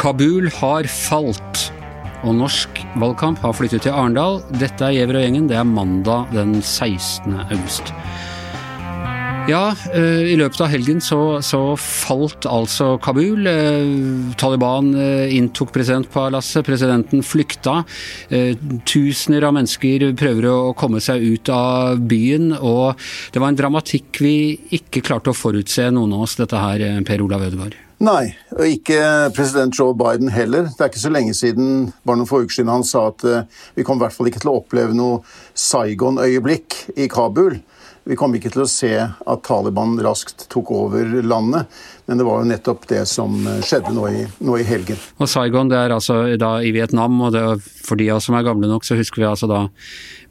Kabul har falt, og norsk valgkamp har flyttet til Arendal. Dette er Gjever og gjengen. Det er mandag den 16. august. Ja, eh, i løpet av helgen så, så falt altså Kabul. Eh, Taliban eh, inntok presidentpalasset, presidenten flykta. Tusener av mennesker prøver å komme seg ut av byen, og det var en dramatikk vi ikke klarte å forutse, noen av oss, dette her, Per Olav Ødegaard. Nei, og ikke president Joe Biden heller. Det er ikke så lenge siden bare noen få uker siden han sa at vi kommer i hvert fall ikke til å oppleve noe Saigon-øyeblikk i Kabul. Vi kom ikke til å se at Taliban raskt tok over landet, men det var jo nettopp det som skjedde nå i, nå i helgen. Og Saigon det er altså da i Vietnam, og for de av oss som er gamle nok, så husker vi altså da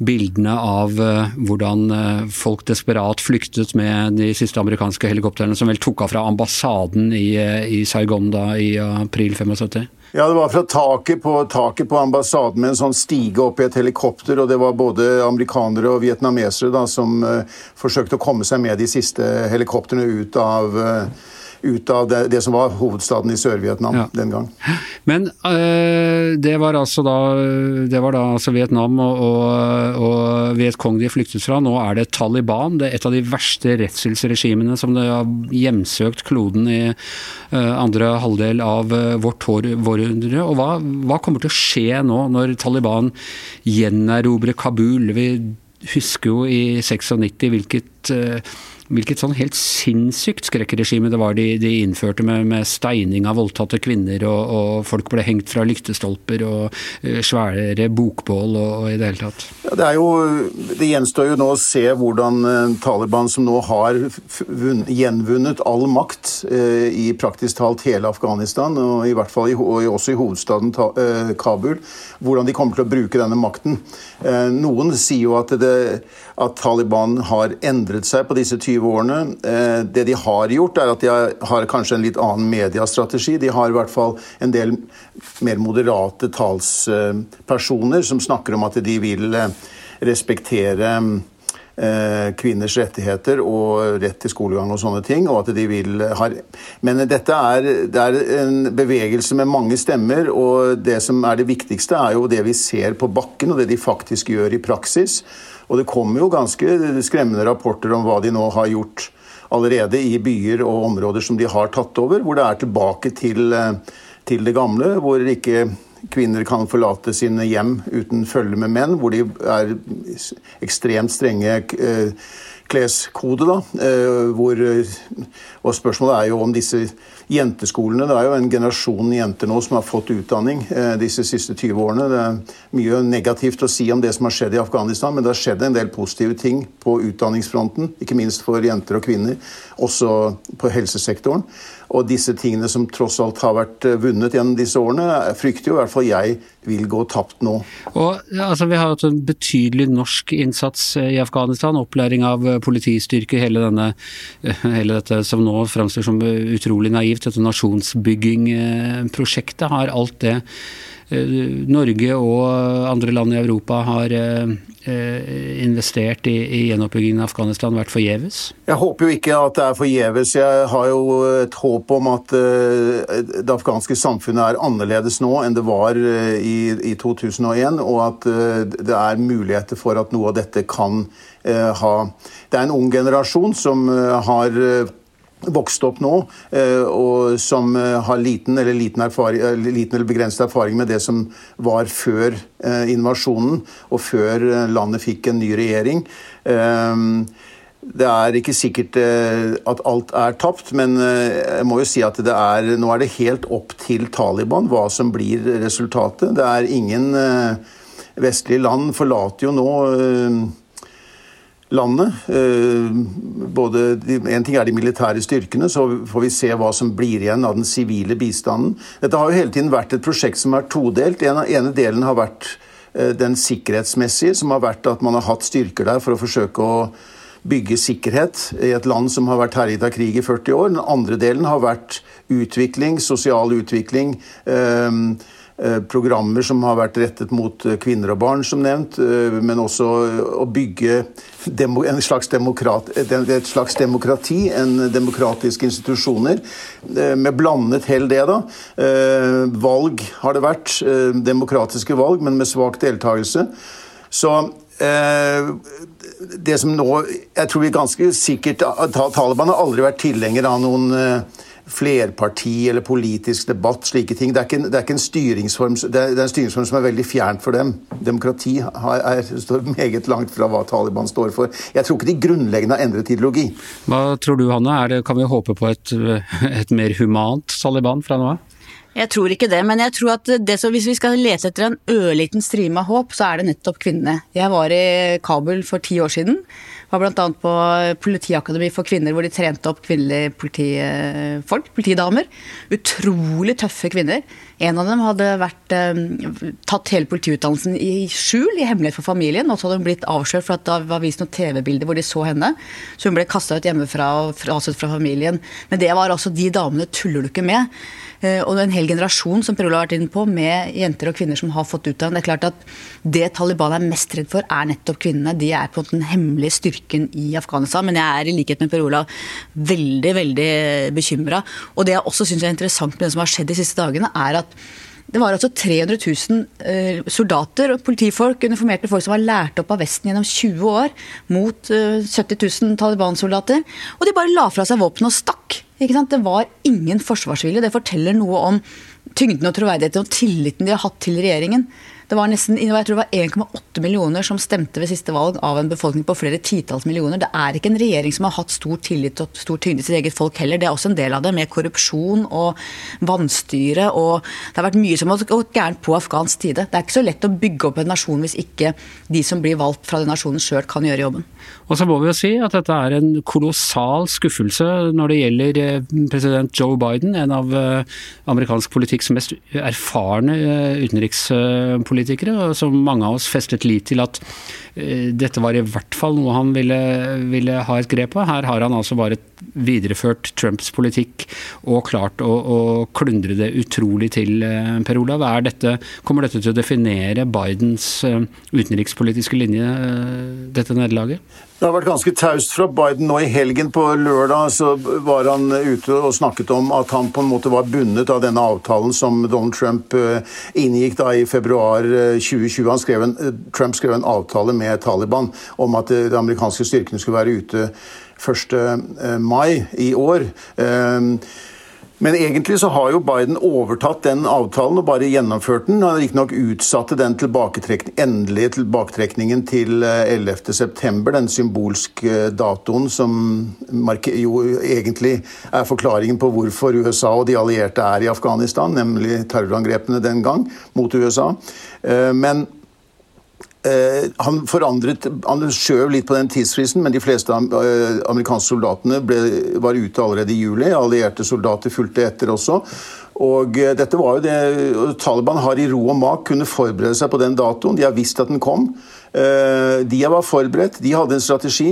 bildene av uh, hvordan uh, folk desperat flyktet med de siste amerikanske helikoptrene som vel tok av fra ambassaden i, i Saigon da i april 75. Ja, Det var fra taket på, taket på, ambassaden med en sånn stige opp i et helikopter. og Det var både amerikanere og vietnamesere da, som uh, forsøkte å komme seg med de siste helikoptrene ut av uh, ut av det, det, som var hovedstaden i Sør-Vietnam ja. den gang. Men øh, det var altså da, det var da altså Vietnam og, og, og Kong de flyktet fra. Nå er det Taliban. Det er et av de verste redselsregimene som har hjemsøkt kloden i øh, andre halvdel av øh, vårt århundre. Og hva, hva kommer til å skje nå, når Taliban gjenerobrer Kabul? Vi husker jo i 96 hvilket hvilket sånn helt sinnssykt skrekkregime det var de, de innførte med, med, steining av voldtatte kvinner, og, og, folk ble hengt fra lyktestolper og uh, svære bokbål og, og, i det hele tatt. Ja, det, jo, det gjenstår jo nå å se hvordan uh, Taliban, som nå har gjenvunnet all makt i praktisk talt hele Afghanistan, og i hvert fall i, og også i hovedstaden ta, Kabul, hvordan de kommer til å bruke denne makten. Noen sier jo at, det, at Taliban har endret seg på disse 20 årene. Eh, det de har gjort, er at de har kanskje en litt annen mediestrategi. De har i hvert fall en del mer moderate talspersoner som snakker om at de vil eh, respektere eh, kvinners rettigheter og rett til skolegang og sånne ting. og at de vil ha... Men dette er, det er en bevegelse med mange stemmer, og det som er det viktigste, er jo det vi ser på bakken, og det de faktisk gjør i praksis. Og det kommer jo ganske skremmende rapporter om hva de nå har gjort allerede i byer og områder som de har tatt over, hvor det er tilbake til, eh, til det gamle, hvor ikke kvinner kan forlate sine hjem uten følge med menn, hvor de er ekstremt strenge eh, kleskode. da, eh, hvor, Og spørsmålet er jo om disse jenteskolene. Det er jo en generasjon jenter nå som har fått utdanning eh, disse siste 20 årene. Det er mye negativt å si om det som har skjedd i Afghanistan, men det har skjedd en del positive ting på utdanningsfronten, ikke minst for jenter og kvinner, også på helsesektoren. Og disse tingene som tross alt har vært eh, vunnet gjennom disse årene, frykter jo i hvert fall jeg vil gå tapt nå. Og, altså, vi har hatt en betydelig norsk innsats eh, i Afghanistan. Opplæring av eh, politistyrker, hele, denne, hele dette som nå framstår som utrolig naivt, dette nasjonsbyggingprosjektet. Har alt det Norge og andre land i Europa har Eh, investert i, i gjenoppbyggingen av Afghanistan vært forgjeves? Jeg håper jo ikke at det er forgjeves. Jeg har jo et håp om at det afghanske samfunnet er annerledes nå enn det var i, i, 2001, og at det er muligheter for at noe av dette kan ha Det er en ung generasjon som har vokst opp nå, eh, og som eh, har liten eller, liten, erfaring, eh, liten eller begrenset erfaring med det som var før invasjonen, og før landet fikk en ny regjering. Det er ikke sikkert at alt er tapt, men jeg må jo si at er, nå er det helt opp til Taliban hva som blir resultatet. Det er ingen vestlige land forlater jo nå landet. Eh, både, en ting er de militære styrkene, så får vi se hva som blir igjen av den sivile bistanden. Dette har jo hele tiden vært et prosjekt som er todelt. Den ene delen har vært eh, den sikkerhetsmessige, som har vært at man har hatt styrker der for å forsøke å bygge sikkerhet i et land som har vært herjet av krig i 40 år. Den andre delen har vært utvikling, sosial utvikling. Eh, programmer som har vært rettet mot kvinner og barn, som nevnt, men også å bygge en slags demokrat, et slags demokrati, en demokratiske institusjoner, med blandet hell det, da. Valg har det vært, demokratiske valg, men med svak deltakelse. Så Eh, det som nå Jeg tror vi ganske sikkert Taliban har aldri vært tilhenger av noen eh, flerparti eller politisk debatt, slike ting. Det er ikke, det er ikke en styringsform det er, det er, en styringsform som er veldig fjernt for dem. Demokrati har, er, står meget langt fra hva Taliban står for. Jeg tror ikke de grunnleggende har endret ideologi. Hva tror du, Hanne? Det, kan vi håpe på et, et mer humant Taliban fra nå av? Jeg tror ikke det, men jeg tror at så, hvis vi skal lete etter en ørliten strime av håp, så er det nettopp kvinnene. Jeg var i Kabul for ti år siden. Var bl.a. på Politiakademi for kvinner, hvor de trente opp kvinnelige politifolk, politidamer. Utrolig tøffe kvinner. En av dem hadde vært, eh, tatt hele politiutdannelsen i skjul, i hemmelighet for familien. Og så hadde hun blitt avslørt for at det var vist noen TV-bilder hvor de så henne. Så hun ble kasta ut hjemmefra og frastøtt fra familien. Men det var altså de damene tuller du ikke med. Eh, og en hel generasjon som Perola har vært inne på, med jenter og kvinner som har fått utdanning. Det er klart at det Taliban er mest redd for, er nettopp kvinnene. De er på den hemmelige styrken i Afghanistan. Men jeg er i likhet med Per Olav veldig, veldig bekymra. Og det jeg også syns er interessant med det som har skjedd de siste dagene, er at det var altså 300 000 eh, soldater og politifolk, uniformerte folk som var lært opp av Vesten gjennom 20 år mot 70 000 Taliban-soldater. Og de bare la fra seg våpen og stakk. Det var ingen forsvarsvilje. Det forteller noe om tyngden og troverdigheten og tilliten de har hatt til regjeringen. Det var nesten jeg tror det var 1,8 millioner som stemte ved siste valg av en befolkning på flere titalls millioner. Det er ikke en regjering som har hatt stor tillit og stor tyngde til sitt eget folk heller. Det er også en del av det, med korrupsjon og vanstyre. og Det har vært mye som har gått gærent på afghansk side. Det er ikke så lett å bygge opp en nasjon hvis ikke de som blir valgt fra den nasjonen sjøl kan gjøre jobben. Og så må vi jo si at dette er en kolossal skuffelse når det gjelder eh, president Joe Biden, en av eh, amerikansk politikks mest erfarne eh, utenrikspolitikere politikere, som mange av oss festet lit til at eh, dette var i hvert fall noe han ville, ville ha et grep på. Her har han altså bare videreført Trumps politikk og klart å, å klundre det utrolig til, eh, Per Olav. Dette, kommer dette til å definere Bidens eh, utenrikspolitiske linje, dette nederlaget? Det har vært ganske taust fra Biden nå i helgen. På lørdag så var han ute og snakket om at han på en måte var bundet av denne avtalen som Donald Trump eh, inngikk da i februar 2020. Eh, skrev en, eh, Trump skrev en avtale med Taliban om at de amerikanske styrkene skulle være ute 1. mai i år. Men egentlig så har jo Biden overtatt den avtalen og bare gjennomført den. Han riktignok utsatte den tilbaketrekning, endelige tilbaketrekningen til 11.9., eh, den symbolske eh, datoen som jo egentlig er forklaringen på hvorfor USA og de allierte er i Afghanistan, nemlig terrorangrepene den gang mot USA. Eh, men han forandret, han skjøv litt på den tidsfristen, men de fleste eh, amerikanske soldatene ble, var ute allerede i juli. Allierte soldater fulgte etter også. Og eh, dette var jo det, Taliban har i ro og mak kunnet forberede seg på den datoen. De har visst at den kom. De var forberedt, de hadde en strategi.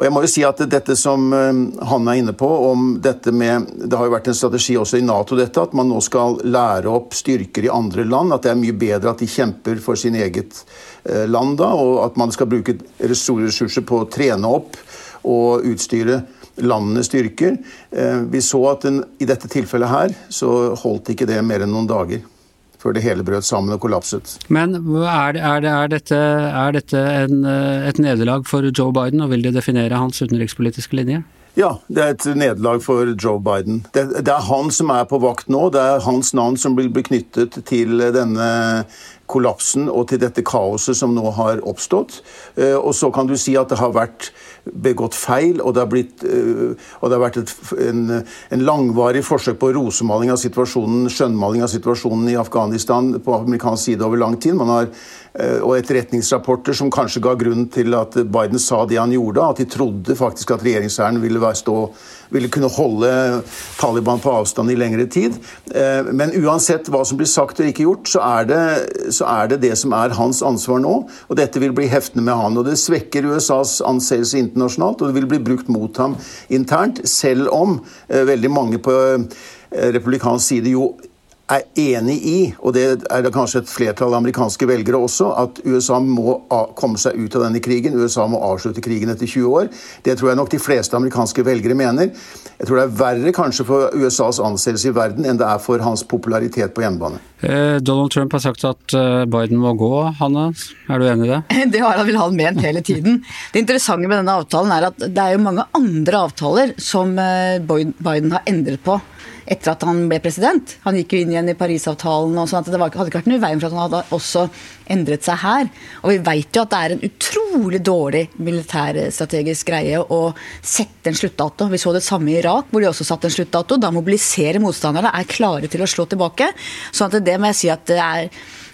Og jeg må jo si at dette som eh, han er inne på, om dette med Det har jo vært en strategi også i Nato, dette, at man nå skal lære opp styrker i andre land. At det er mye bedre at de kjemper for sin eget eh, land da, og at man skal bruke store ressurser på å trene opp og utstyre landenes styrker. Eh, vi så at den, i dette tilfellet her så holdt ikke det mer enn noen dager før det hele brøt sammen og kollapset. Men er, er, er dette, er dette en, eh, et nederlag for Joe Biden, og vil det definere hans utenrikspolitiske linje? Ja, det er et nederlag for Joe Biden. Det, det, er han som er på vakt nå. Det er hans navn som vil bli knyttet til denne kollapsen og til dette kaoset som nå har oppstått. Eh, og så kan du si at det har vært begått feil, og det har, blitt, eh, og det har vært et, en, en, langvarig forsøk på rosemaling av situasjonen, skjønnmaling av situasjonen i Afghanistan på amerikansk side over lang tid. Man har og etterretningsrapporter som kanskje ga grunn til at Biden sa det han gjorde, at de trodde faktisk at regjeringshæren ville, ville kunne holde Taliban på avstand i lengre tid. Eh, men uansett hva som blir sagt og ikke gjort, så er, det, så er det det som er hans ansvar nå. Og dette vil bli heftende med han. Og det svekker USAs anseelse internasjonalt, og det vil bli brukt mot ham internt, selv om eh, veldig mange på republikansk side jo er enig i, og det er det kanskje et flertall amerikanske velgere også, at USA må komme seg ut av denne krigen. USA må avslutte krigen etter 20 år. Det tror jeg nok de fleste amerikanske velgere mener. Jeg tror det er verre kanskje for USAs anseelse i verden enn det er for hans popularitet på hjemmebane. Eh, Donald Trump har sagt at eh, Biden må gå. Hanna, er du enig i det? Det har han vel han ment hele tiden. Det interessante med denne avtalen er at det er jo mange andre avtaler som eh, Biden har endret på etter at han ble president. Han gikk jo inn igjen i Parisavtalen, og sånn at det hadde ikke vært noe i veien for at han hadde også endret seg her. Og vi vet jo at det er en utrolig dårlig militærstrategisk greie å sette en sluttdato. Vi så det samme i Irak, hvor de også satte en sluttdato. Da mobiliserer motstanderne, er klare til å slå tilbake. sånn at det må jeg si at det er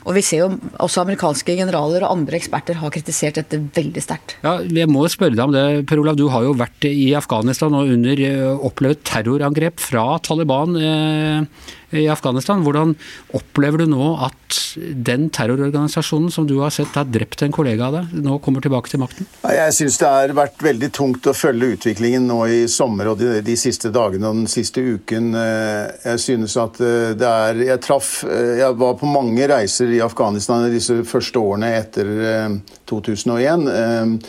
og vi ser jo også amerikanske generaler og andre eksperter har kritisert dette veldig sterkt. Ja, jeg må spørre deg om det, Per Olav. Du har jo vært i Afghanistan og under eh, opplevd terrorangrep fra Taliban. Eh, i Afghanistan. Hvordan opplever du nå at den terrororganisasjonen som du har sett har drept en kollega av deg, nå kommer tilbake til makten? Jeg syns det har vært veldig tungt å følge utviklingen nå i sommer og de, de, siste dagene og den siste uken. Eh, jeg synes at det er Jeg traff Jeg var på mange reiser i Afghanistan i disse første årene etter 2001.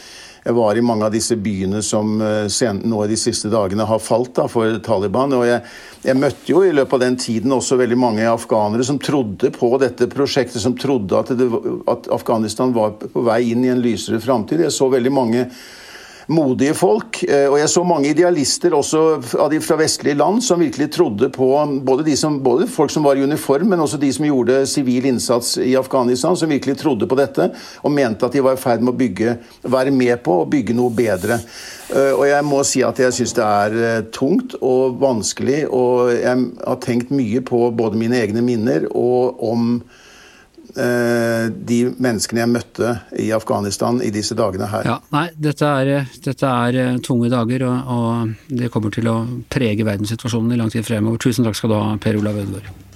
Jeg var i mange av disse byene som eh, nå de siste dagene har falt da, for Taliban. og jeg, jeg, møtte jo i løpet av den tiden også veldig mange afghanere som trodde på dette prosjektet, som trodde at, det, at Afghanistan var på vei inn i en lysere framtid. Jeg så veldig mange modige folk. Eh, og jeg så mange idealister også av de fra vestlige land som virkelig trodde på både, som, både, folk som var i uniform, men også de som gjorde sivil innsats i Afghanistan, som virkelig trodde på dette og mente at de var i ferd med å bygge, være med på å bygge noe bedre. Eh, og jeg må si at jeg syns det er eh, tungt og vanskelig, og jeg har tenkt mye på både mine egne minner og om de menneskene jeg møtte i Afghanistan i disse dagene her. Ja, nei, dette er, dette er eh, tunge dager, og, og, det kommer til å prege verdenssituasjonen i lang tid fremover. Tusen takk skal du ha, Per Olav Ødegaard.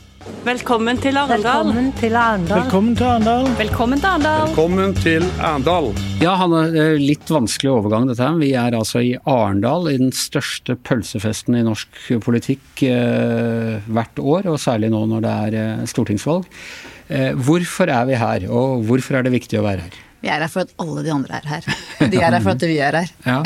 Velkommen til Arendal. Velkommen til Arendal. Velkommen til Arendal. Velkommen til Arendal. Velkommen til Arendal. Ja, Hanne, litt vanskelig overgang dette her. Vi er altså i Arendal, i den største pølsefesten i norsk politikk eh, hvert år, og særlig nå når det er eh, stortingsvalg. Eh, hvorfor er vi her, og hvorfor er det viktig å være her? Vi er her for at alle de andre er her. De er her for at vi er her. Ja.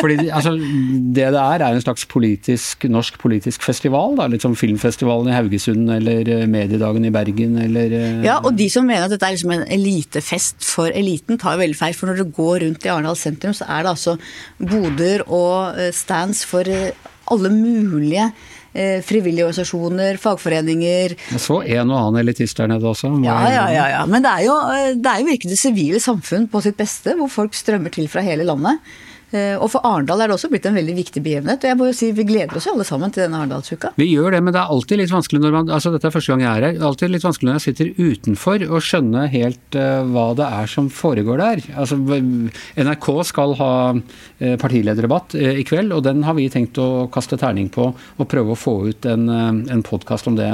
Fordi altså, Det det er, er en slags politisk, norsk politisk festival? da, Litt som filmfestivalen i Haugesund eller eh, Mediedagen i Bergen eller eh, Ja, og de som mener at dette er liksom en elitefest for eliten, tar veldig feil. For når du går rundt i Arendal sentrum, så er det altså boder og stands for alle mulige Eh, frivillige organisasjoner, fagforeninger. Jeg så en og annen elitist der nede også. Ja, ja, ja, ja, Men det er, jo, eh, det er jo virkelig det sivile samfunn på sitt beste, hvor folk strømmer til fra hele landet. Eh, og for Arendal er det også blitt en veldig viktig begivenhet. Og jeg må jo si vi gleder oss jo alle sammen til denne Arendalsuka. Vi gjør det, men det er alltid litt vanskelig når man altså dette er første gang jeg er her, alltid litt vanskelig når jeg sitter utenfor og skjønner helt uh, hva det er som foregår der. Altså NRK skal ha uh, partilederdebatt i kveld, og den har vi tenkt å kaste terning på og prøve å få ut en, en podkast om det,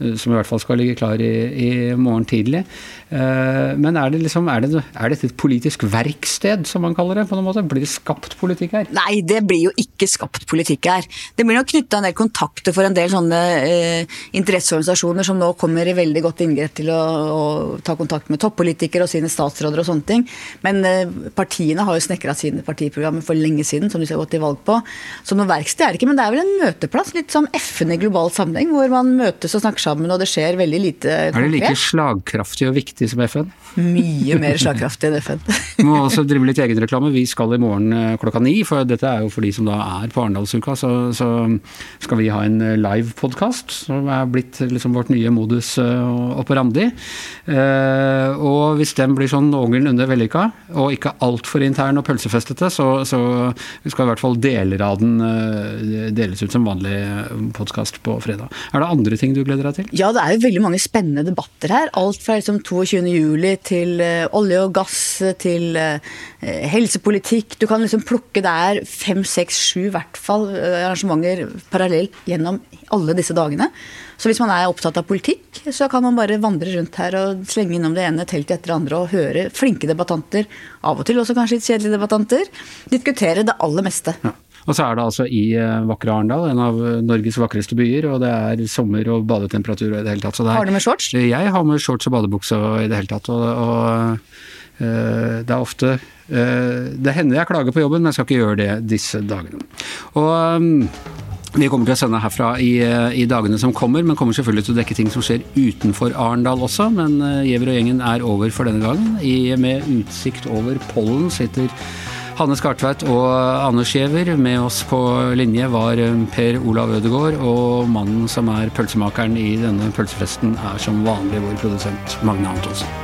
som i hvert fall skal ligge klar i, i morgen tidlig. men er det liksom, er, det, er dette et politisk verksted, som man kaller det? på noen måte? Blir det skapt skapt politikk her? Nei, det blir jo ikke skapt politikk her. Det blir nok knytta en del kontakter for en del sånne eh, interesseorganisasjoner som nå kommer i veldig godt inngrep til å, å ta kontakt med toppolitikere og sine statsråder og sånne ting. Men eh, partiene har jo snekra sine partiprogrammer for lenge siden, som de skal gå til valg på. Så noe verksted er det ikke, men det er vel en møteplass, litt som FN i global sammenheng, hvor man møtes og snakker sammen, og det skjer veldig lite konkret. Er det like slagkraftig og viktig som FN? Mye mer slagkraftig enn FN. Må også drive litt egenreklame. Vi skal i morgen eh, klokka ni, for dette er jo for de som da er på Arendalsuka, så, så, skal vi ha en eh, live-podkast som er blitt liksom vårt nye modus uh, operandi. Og hvis den blir sånn noenlunde vellykka, og ikke altfor intern og pølsefestete, så, så skal i hvert fall deler av den deles ut som vanlig podkast på fredag. Er det andre ting du gleder deg til? Ja, det er jo veldig mange spennende debatter her. Alt fra liksom 22. juli til olje og gass til helsepolitikk. Du kan liksom plukke der fem, seks, sju hvert fall eh, arrangementer parallelt gjennom alle disse dagene. Så hvis man er opptatt av politikk, så kan man bare vandre rundt her og slenge innom det ene teltet etter det andre og høre flinke debattanter, av og til også kanskje litt kjedelige debattanter, diskutere det aller meste. Ja. Og så er det altså i eh, vakre Arendal, en av eh, Norges vakreste byer, og det er sommer og badetemperatur og i det hele tatt. Så det er, Har du med shorts? Jeg har med shorts og badebukse og i det hele tatt, og, og det er ofte eh, Det hender jeg klager på jobben, men jeg skal ikke gjøre det disse dagene. Og um, vi kommer til å sende herfra i, eh, i, dagene som kommer, men kommer selvfølgelig til å dekke ting som skjer utenfor Arendal også. Men Giæver og gjengen er over for denne gangen. I, med utsikt over pollen sitter Hanne Skartveit og Anders Giæver. Med oss på linje var eh, Per Olav Ødegaard, og mannen som er pølsemakeren i denne pølsefesten, er som vanlig vår produsent Magne Antonsen.